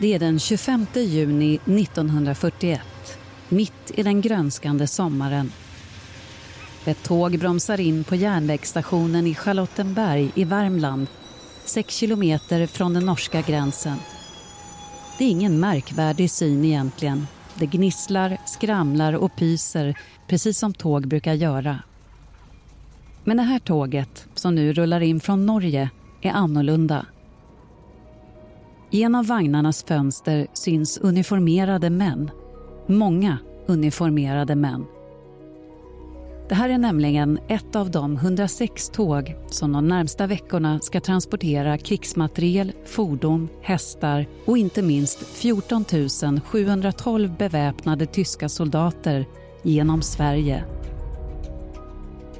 Det är den 25 juni 1941, mitt i den grönskande sommaren. Ett tåg bromsar in på järnvägsstationen i Charlottenberg i Värmland, sex kilometer från den norska gränsen. Det är ingen märkvärdig syn egentligen. Det gnisslar, skramlar och pyser precis som tåg brukar göra. Men det här tåget, som nu rullar in från Norge, är annorlunda. Genom vagnarnas fönster syns uniformerade män. Många uniformerade män. Det här är nämligen ett av de 106 tåg som de närmsta veckorna ska transportera krigsmateriel, fordon, hästar och inte minst 14 712 beväpnade tyska soldater genom Sverige.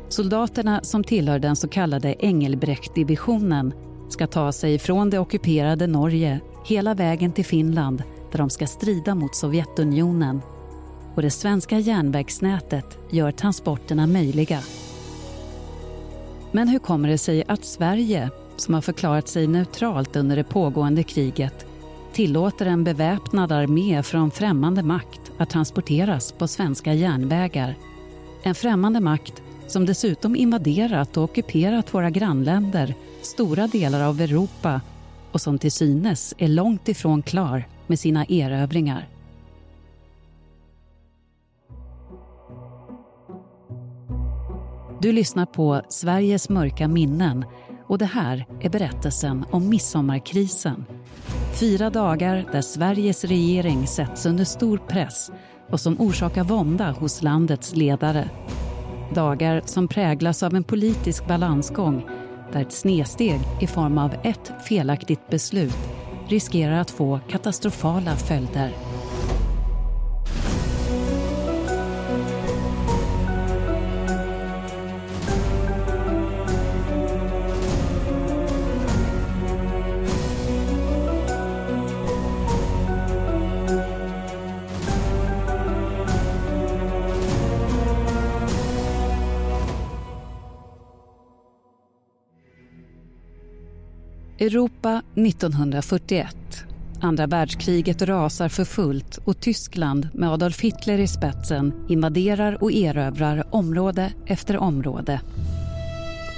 Soldaterna som tillhör den så kallade Engelbrechtdivisionen ska ta sig från det ockuperade Norge hela vägen till Finland där de ska strida mot Sovjetunionen. Och det svenska järnvägsnätet gör transporterna möjliga. Men hur kommer det sig att Sverige, som har förklarat sig neutralt under det pågående kriget tillåter en beväpnad armé från främmande makt att transporteras på svenska järnvägar? En främmande makt som dessutom invaderat och ockuperat våra grannländer, stora delar av Europa och som till synes är långt ifrån klar med sina erövringar. Du lyssnar på Sveriges mörka minnen och det här är berättelsen om midsommarkrisen. Fyra dagar där Sveriges regering sätts under stor press och som orsakar vånda hos landets ledare. Dagar som präglas av en politisk balansgång där ett snedsteg i form av ett felaktigt beslut riskerar att få katastrofala följder. Europa 1941. Andra världskriget rasar för fullt och Tyskland med Adolf Hitler i spetsen invaderar och erövrar område efter område.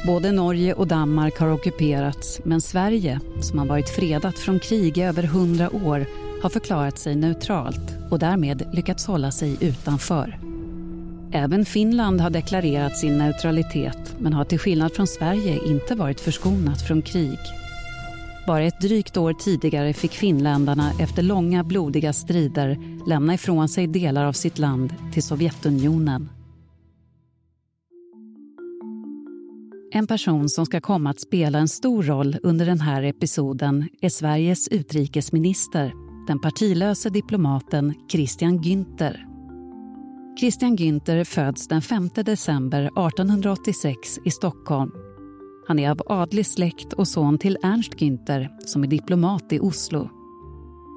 Både Norge och Danmark har ockuperats men Sverige, som har varit fredat från krig i över hundra år har förklarat sig neutralt och därmed lyckats hålla sig utanför. Även Finland har deklarerat sin neutralitet men har till skillnad från Sverige inte varit förskonat från krig. Bara ett drygt år tidigare fick finländarna efter långa blodiga strider lämna ifrån sig delar av sitt land till Sovjetunionen. En person som ska komma att spela en stor roll under den här episoden är Sveriges utrikesminister, den partilöse diplomaten Christian Günther. Christian Günther föds den 5 december 1886 i Stockholm han är av adlig släkt och son till Ernst Günther som är diplomat i Oslo.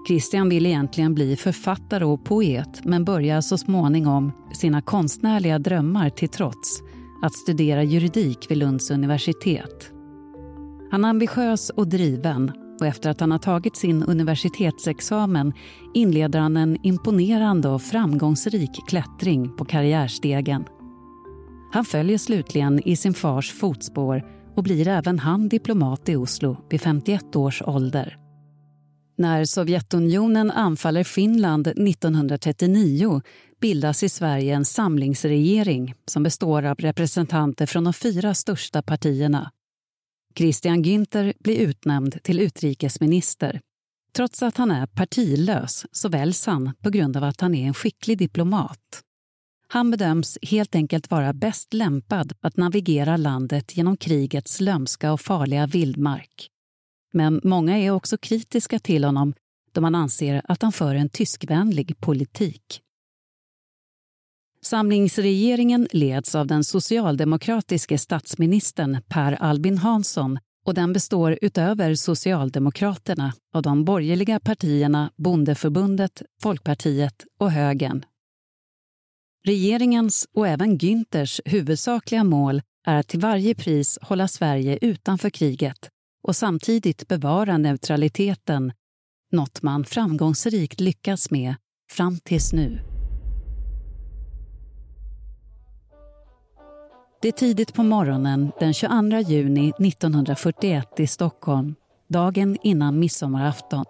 Christian vill egentligen bli författare och poet men börjar så småningom, sina konstnärliga drömmar till trots, att studera juridik vid Lunds universitet. Han är ambitiös och driven och efter att han har tagit sin universitetsexamen inleder han en imponerande och framgångsrik klättring på karriärstegen. Han följer slutligen i sin fars fotspår och blir även han diplomat i Oslo vid 51 års ålder. När Sovjetunionen anfaller Finland 1939 bildas i Sverige en samlingsregering som består av representanter från de fyra största partierna. Christian Günther blir utnämnd till utrikesminister. Trots att han är partilös så väljs han på grund av att han är en skicklig diplomat. Han bedöms helt enkelt vara bäst lämpad att navigera landet genom krigets lömska och farliga vildmark. Men många är också kritiska till honom då man anser att han för en tyskvänlig politik. Samlingsregeringen leds av den socialdemokratiske statsministern Per Albin Hansson och den består utöver Socialdemokraterna av de borgerliga partierna Bondeförbundet, Folkpartiet och Högern. Regeringens och även Günthers huvudsakliga mål är att till varje pris hålla Sverige utanför kriget och samtidigt bevara neutraliteten, något man framgångsrikt lyckas med fram tills nu. Det är tidigt på morgonen den 22 juni 1941 i Stockholm, dagen innan midsommarafton.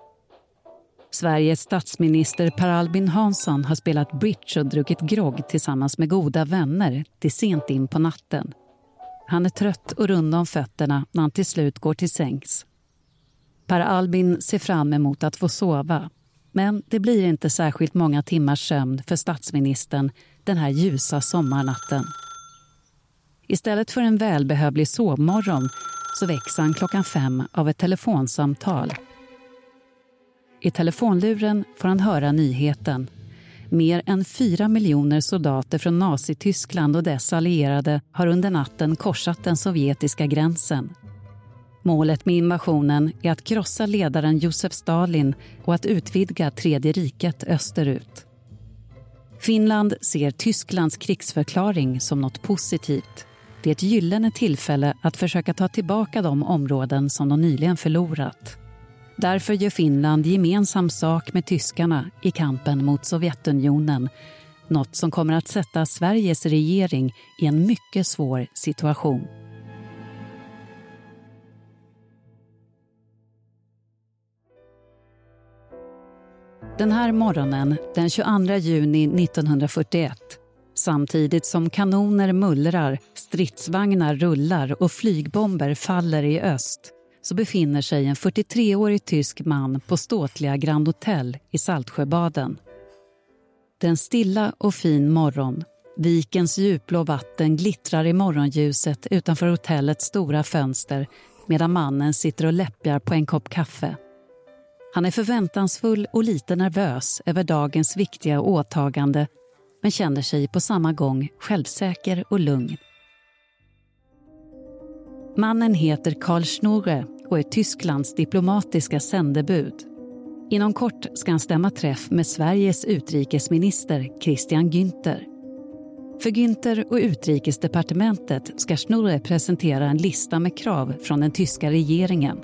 Sveriges statsminister Per Albin Hansson har spelat bridge och druckit grogg tillsammans med goda vänner till sent in på natten. Han är trött och rund om fötterna när han till slut går till sängs. Per Albin ser fram emot att få sova men det blir inte särskilt många timmars sömn för statsministern den här ljusa sommarnatten. Istället för en välbehövlig sovmorgon så väcks han klockan fem av ett telefonsamtal. I telefonluren får han höra nyheten. Mer än fyra miljoner soldater från Nazityskland och dess allierade har under natten korsat den sovjetiska gränsen. Målet med invasionen är att krossa ledaren Josef Stalin och att utvidga Tredje riket österut. Finland ser Tysklands krigsförklaring som något positivt. Det är ett gyllene tillfälle att försöka ta tillbaka de områden som de nyligen förlorat. Därför gör Finland gemensam sak med tyskarna i kampen mot Sovjetunionen något som kommer att sätta Sveriges regering i en mycket svår situation. Den här morgonen, den 22 juni 1941 samtidigt som kanoner mullrar, stridsvagnar rullar och flygbomber faller i öst så befinner sig en 43-årig tysk man på ståtliga Grand Hotel i Saltsjöbaden. Den stilla och fin morgon. Vikens djupblå vatten glittrar i morgonljuset utanför hotellets stora fönster medan mannen sitter och läppjar på en kopp kaffe. Han är förväntansfull och lite nervös över dagens viktiga åtagande men känner sig på samma gång självsäker och lugn. Mannen heter Karl Schnurre och är Tysklands diplomatiska sändebud. Inom kort ska han stämma träff med Sveriges utrikesminister Christian Günther. För Günther och utrikesdepartementet ska Schnurre presentera en lista med krav från den tyska regeringen.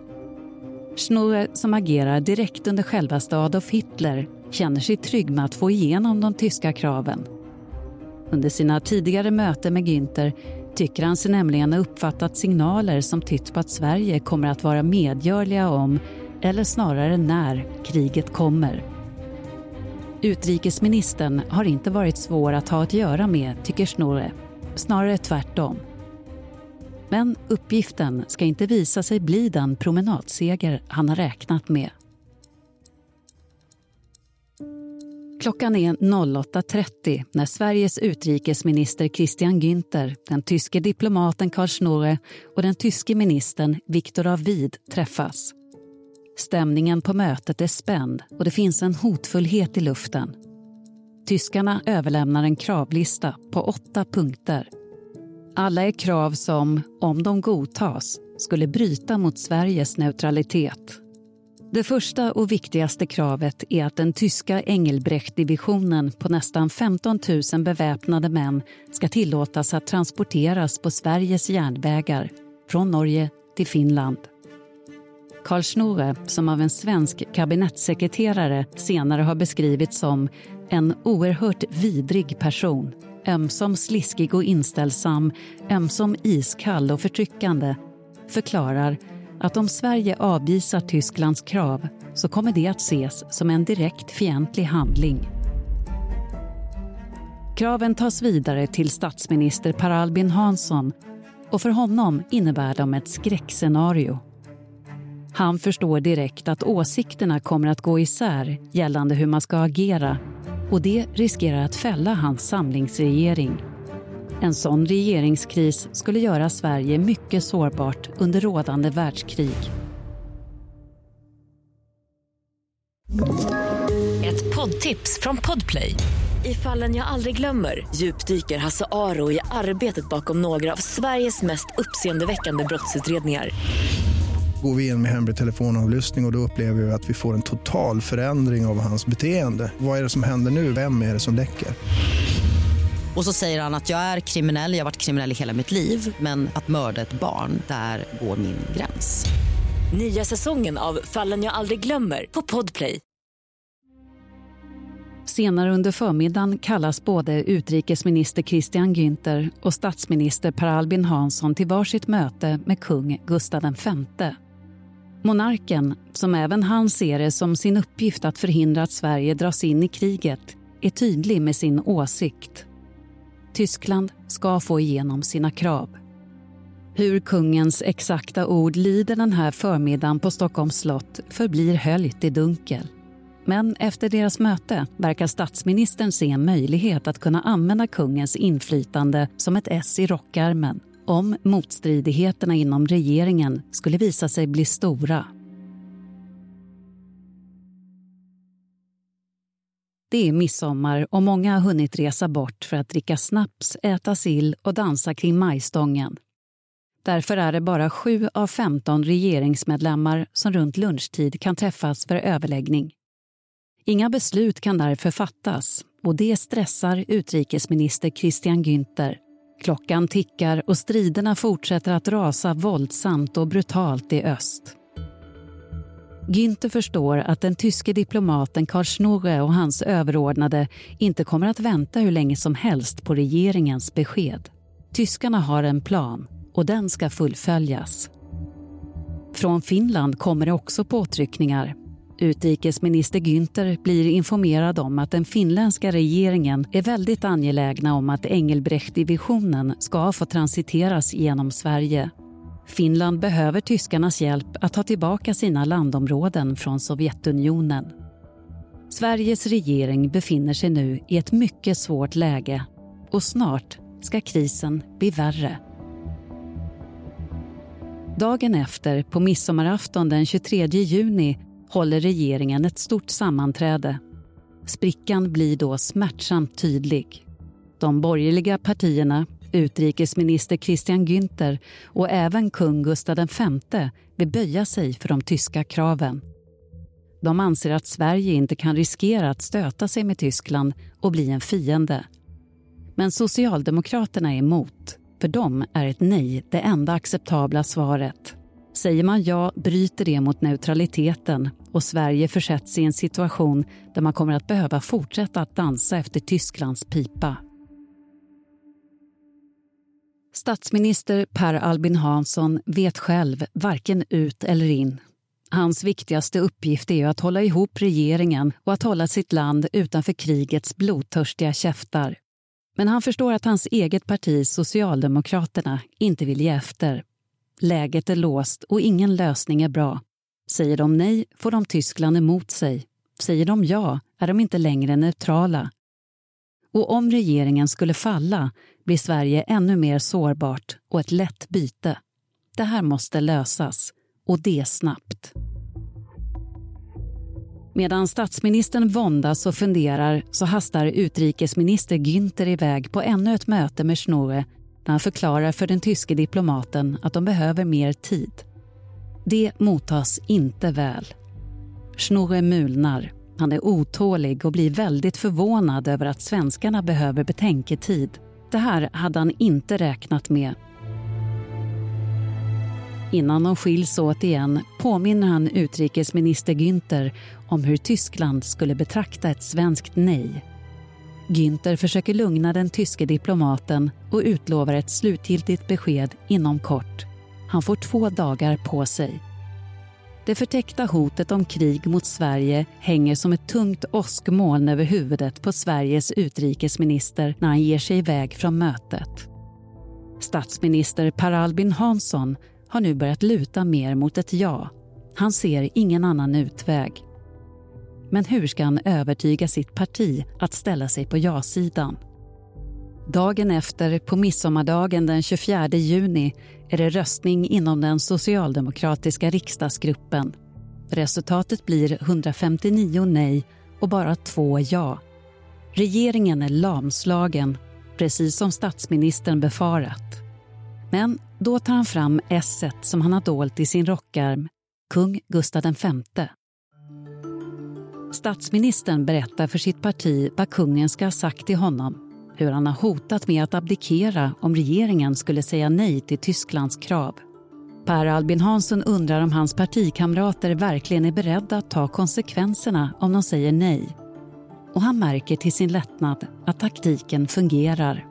Schnurre, som agerar direkt under självaste Adolf Hitler, känner sig trygg med att få igenom de tyska kraven. Under sina tidigare möten med Günther tycker han sig nämligen ha uppfattat signaler som tytt på att Sverige kommer att vara medgörliga om, eller snarare när, kriget kommer. Utrikesministern har inte varit svår att ha att göra med, tycker Snorre. Snarare tvärtom. Men uppgiften ska inte visa sig bli den promenadseger han har räknat med. Klockan är 08.30 när Sveriges utrikesminister Christian Günther, den tyske diplomaten Karl Schnorre och den tyske ministern Viktor Avid träffas. Stämningen på mötet är spänd och det finns en hotfullhet i luften. Tyskarna överlämnar en kravlista på åtta punkter. Alla är krav som, om de godtas, skulle bryta mot Sveriges neutralitet det första och viktigaste kravet är att den tyska Engelbrecht-divisionen på nästan 15 000 beväpnade män ska tillåtas att transporteras på Sveriges järnvägar från Norge till Finland. Karl Schnoe, som av en svensk kabinettssekreterare senare har beskrivits som en oerhört vidrig person ömsom sliskig och inställsam, ömsom iskall och förtryckande förklarar att om Sverige avvisar Tysklands krav så kommer det att ses som en direkt fientlig handling. Kraven tas vidare till statsminister Per Albin Hansson och för honom innebär de ett skräckscenario. Han förstår direkt att åsikterna kommer att gå isär gällande hur man ska agera och det riskerar att fälla hans samlingsregering en sån regeringskris skulle göra Sverige mycket sårbart under rådande världskrig. Ett poddtips från Podplay. I fallen jag aldrig glömmer djupdyker Hasse Aro i arbetet bakom några av Sveriges mest uppseendeväckande brottsutredningar. Går vi in med hemlig telefonavlyssning och, och då upplever vi att vi får en total förändring av hans beteende. Vad är det som händer nu? Vem är det som läcker? Och så säger han att jag är kriminell, jag har varit kriminell i hela mitt liv men att mörda ett barn, där går min gräns. Nya säsongen av Fallen jag aldrig glömmer på Podplay. Senare under förmiddagen kallas både utrikesminister Christian Günther och statsminister Per Albin Hansson till varsitt möte med kung Gustav V. Monarken, som även han ser det som sin uppgift att förhindra att Sverige dras in i kriget, är tydlig med sin åsikt. Tyskland ska få igenom sina krav. Hur kungens exakta ord lyder den här förmiddagen på Stockholms slott förblir höljt i dunkel. Men efter deras möte verkar statsministern se en möjlighet att kunna använda kungens inflytande som ett S i rockärmen om motstridigheterna inom regeringen skulle visa sig bli stora. Det är midsommar och många har hunnit resa bort för att dricka snaps, äta sill och dansa kring majstången. Därför är det bara sju av 15 regeringsmedlemmar som runt lunchtid kan träffas för överläggning. Inga beslut kan därför fattas och det stressar utrikesminister Christian Günther. Klockan tickar och striderna fortsätter att rasa våldsamt och brutalt i öst. Günther förstår att den tyske diplomaten Karl Schnorre och hans överordnade inte kommer att vänta hur länge som helst på regeringens besked. Tyskarna har en plan och den ska fullföljas. Från Finland kommer det också påtryckningar. Utrikesminister Günther blir informerad om att den finländska regeringen är väldigt angelägna om att Engelbrecht-divisionen ska få transiteras genom Sverige. Finland behöver tyskarnas hjälp att ta tillbaka sina landområden från Sovjetunionen. Sveriges regering befinner sig nu i ett mycket svårt läge och snart ska krisen bli värre. Dagen efter, på midsommarafton den 23 juni håller regeringen ett stort sammanträde. Sprickan blir då smärtsamt tydlig. De borgerliga partierna, utrikesminister Christian Günther och även kung Gustav V vill böja sig för de tyska kraven. De anser att Sverige inte kan riskera att stöta sig med Tyskland och bli en fiende. Men Socialdemokraterna är emot. För dem är ett nej det enda acceptabla svaret. Säger man ja bryter det mot neutraliteten och Sverige försätts i en situation där man kommer att behöva fortsätta att dansa efter Tysklands pipa. Statsminister Per Albin Hansson vet själv varken ut eller in. Hans viktigaste uppgift är att hålla ihop regeringen och att hålla sitt land utanför krigets blodtörstiga käftar. Men han förstår att hans eget parti, Socialdemokraterna, inte vill ge efter. Läget är låst och ingen lösning är bra. Säger de nej får de Tyskland emot sig. Säger de ja är de inte längre neutrala. Och om regeringen skulle falla blir Sverige ännu mer sårbart och ett lätt byte. Det här måste lösas, och det snabbt. Medan statsministern våndas och funderar så hastar utrikesminister Günther iväg på ännu ett möte med Schnorre där han förklarar för den tyske diplomaten att de behöver mer tid. Det mottas inte väl. Schnorre mulnar. Han är otålig och blir väldigt förvånad över att svenskarna behöver betänketid. Det här hade han inte räknat med. Innan de skiljs åt igen påminner han utrikesminister Günther om hur Tyskland skulle betrakta ett svenskt nej. Günther försöker lugna den tyske diplomaten och utlovar ett slutgiltigt besked inom kort. Han får två dagar på sig. Det förtäckta hotet om krig mot Sverige hänger som ett tungt åskmoln över huvudet på Sveriges utrikesminister när han ger sig iväg från mötet. Statsminister Per Albin Hansson har nu börjat luta mer mot ett ja. Han ser ingen annan utväg. Men hur ska han övertyga sitt parti att ställa sig på ja-sidan? Dagen efter, på midsommardagen den 24 juni är det röstning inom den socialdemokratiska riksdagsgruppen. Resultatet blir 159 nej och bara två ja. Regeringen är lamslagen, precis som statsministern befarat. Men då tar han fram esset som han har dolt i sin rockarm, kung Gustav V. Statsministern berättar för sitt parti vad kungen ska ha sagt till honom hur han har hotat med att abdikera om regeringen skulle säga nej till Tysklands krav. Per Albin Hansson undrar om hans partikamrater verkligen är beredda att ta konsekvenserna om de säger nej. Och han märker till sin lättnad att taktiken fungerar.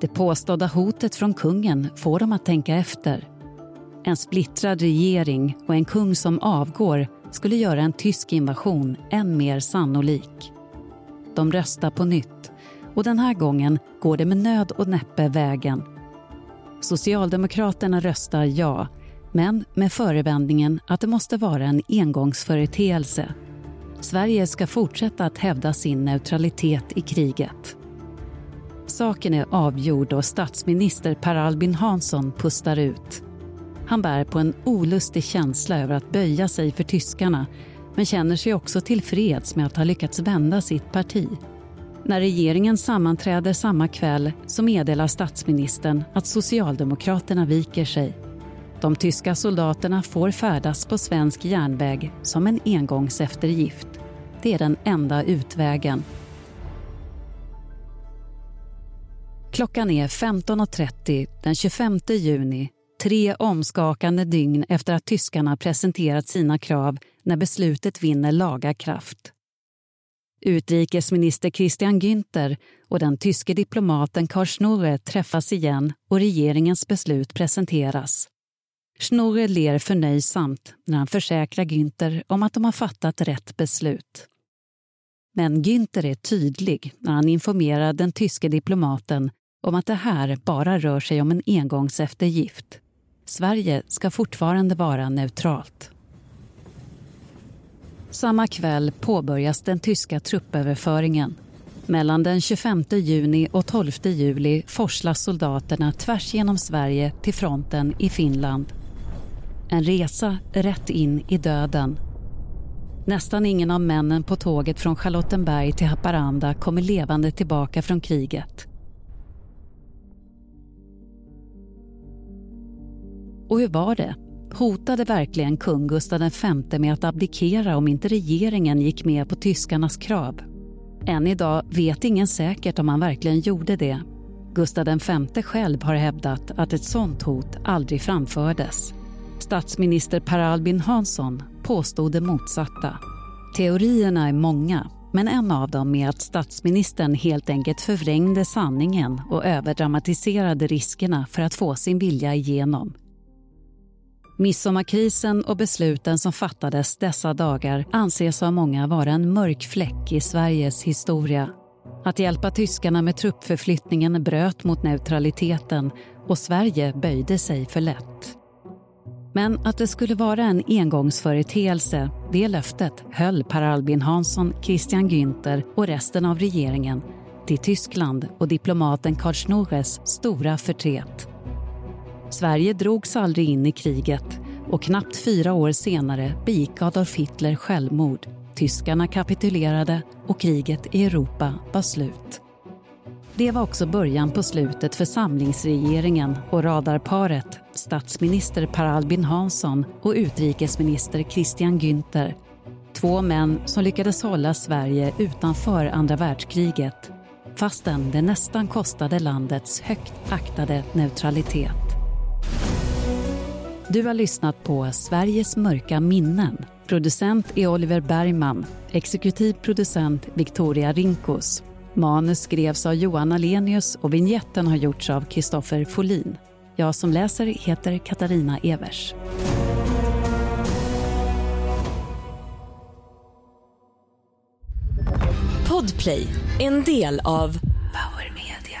Det påstådda hotet från kungen får dem att tänka efter. En splittrad regering och en kung som avgår skulle göra en tysk invasion än mer sannolik. De röstar på nytt och den här gången går det med nöd och näppe vägen. Socialdemokraterna röstar ja, men med förevändningen att det måste vara en engångsföreteelse. Sverige ska fortsätta att hävda sin neutralitet i kriget. Saken är avgjord och statsminister Per Albin Hansson pustar ut. Han bär på en olustig känsla över att böja sig för tyskarna men känner sig också tillfreds med att ha lyckats vända sitt parti. När regeringen sammanträder samma kväll så meddelar statsministern att Socialdemokraterna viker sig. De tyska soldaterna får färdas på svensk järnväg som en engångseftergift. Det är den enda utvägen. Klockan är 15.30 den 25 juni tre omskakande dygn efter att tyskarna presenterat sina krav när beslutet vinner laga kraft. Utrikesminister Christian Günther och den tyske diplomaten Karl Schnorre träffas igen och regeringens beslut presenteras. Schnorre ler förnöjsamt när han försäkrar Günther om att de har fattat rätt beslut. Men Günther är tydlig när han informerar den tyske diplomaten om att det här bara rör sig om en engångseftergift. Sverige ska fortfarande vara neutralt. Samma kväll påbörjas den tyska truppöverföringen. Mellan den 25 juni och 12 juli forslas soldaterna tvärs genom Sverige till fronten i Finland. En resa rätt in i döden. Nästan ingen av männen på tåget från Charlottenberg till Haparanda kommer levande tillbaka från kriget. Och hur var det? Hotade verkligen kung Gustav V med att abdikera om inte regeringen gick med på tyskarnas krav? Än idag vet ingen säkert om han verkligen gjorde det. Gustav V själv har hävdat att ett sånt hot aldrig framfördes. Statsminister Per Albin Hansson påstod det motsatta. Teorierna är många, men en av dem är att statsministern helt enkelt förvrängde sanningen och överdramatiserade riskerna för att få sin vilja igenom. Midsommarkrisen och besluten som fattades dessa dagar anses av många vara en mörk fläck i Sveriges historia. Att hjälpa tyskarna med truppförflyttningen bröt mot neutraliteten och Sverige böjde sig för lätt. Men att det skulle vara en engångsföreteelse, det löftet höll Per Albin Hansson, Christian Günther och resten av regeringen till Tyskland och diplomaten Karl Schnorres stora förtret. Sverige drogs aldrig in i kriget och knappt fyra år senare begick Adolf Hitler självmord. Tyskarna kapitulerade och kriget i Europa var slut. Det var också början på slutet för samlingsregeringen och radarparet statsminister Per Albin Hansson och utrikesminister Christian Günther. Två män som lyckades hålla Sverige utanför andra världskriget fastän det nästan kostade landets högt aktade neutralitet. Du har lyssnat på Sveriges mörka minnen. Producent är Oliver Bergman. Exekutiv producent Victoria Rinkos. Manus skrevs av Johan Alenius och vignetten har gjorts av Kristoffer Folin. Jag som läser heter Katarina Evers. Podplay, en del av Power Media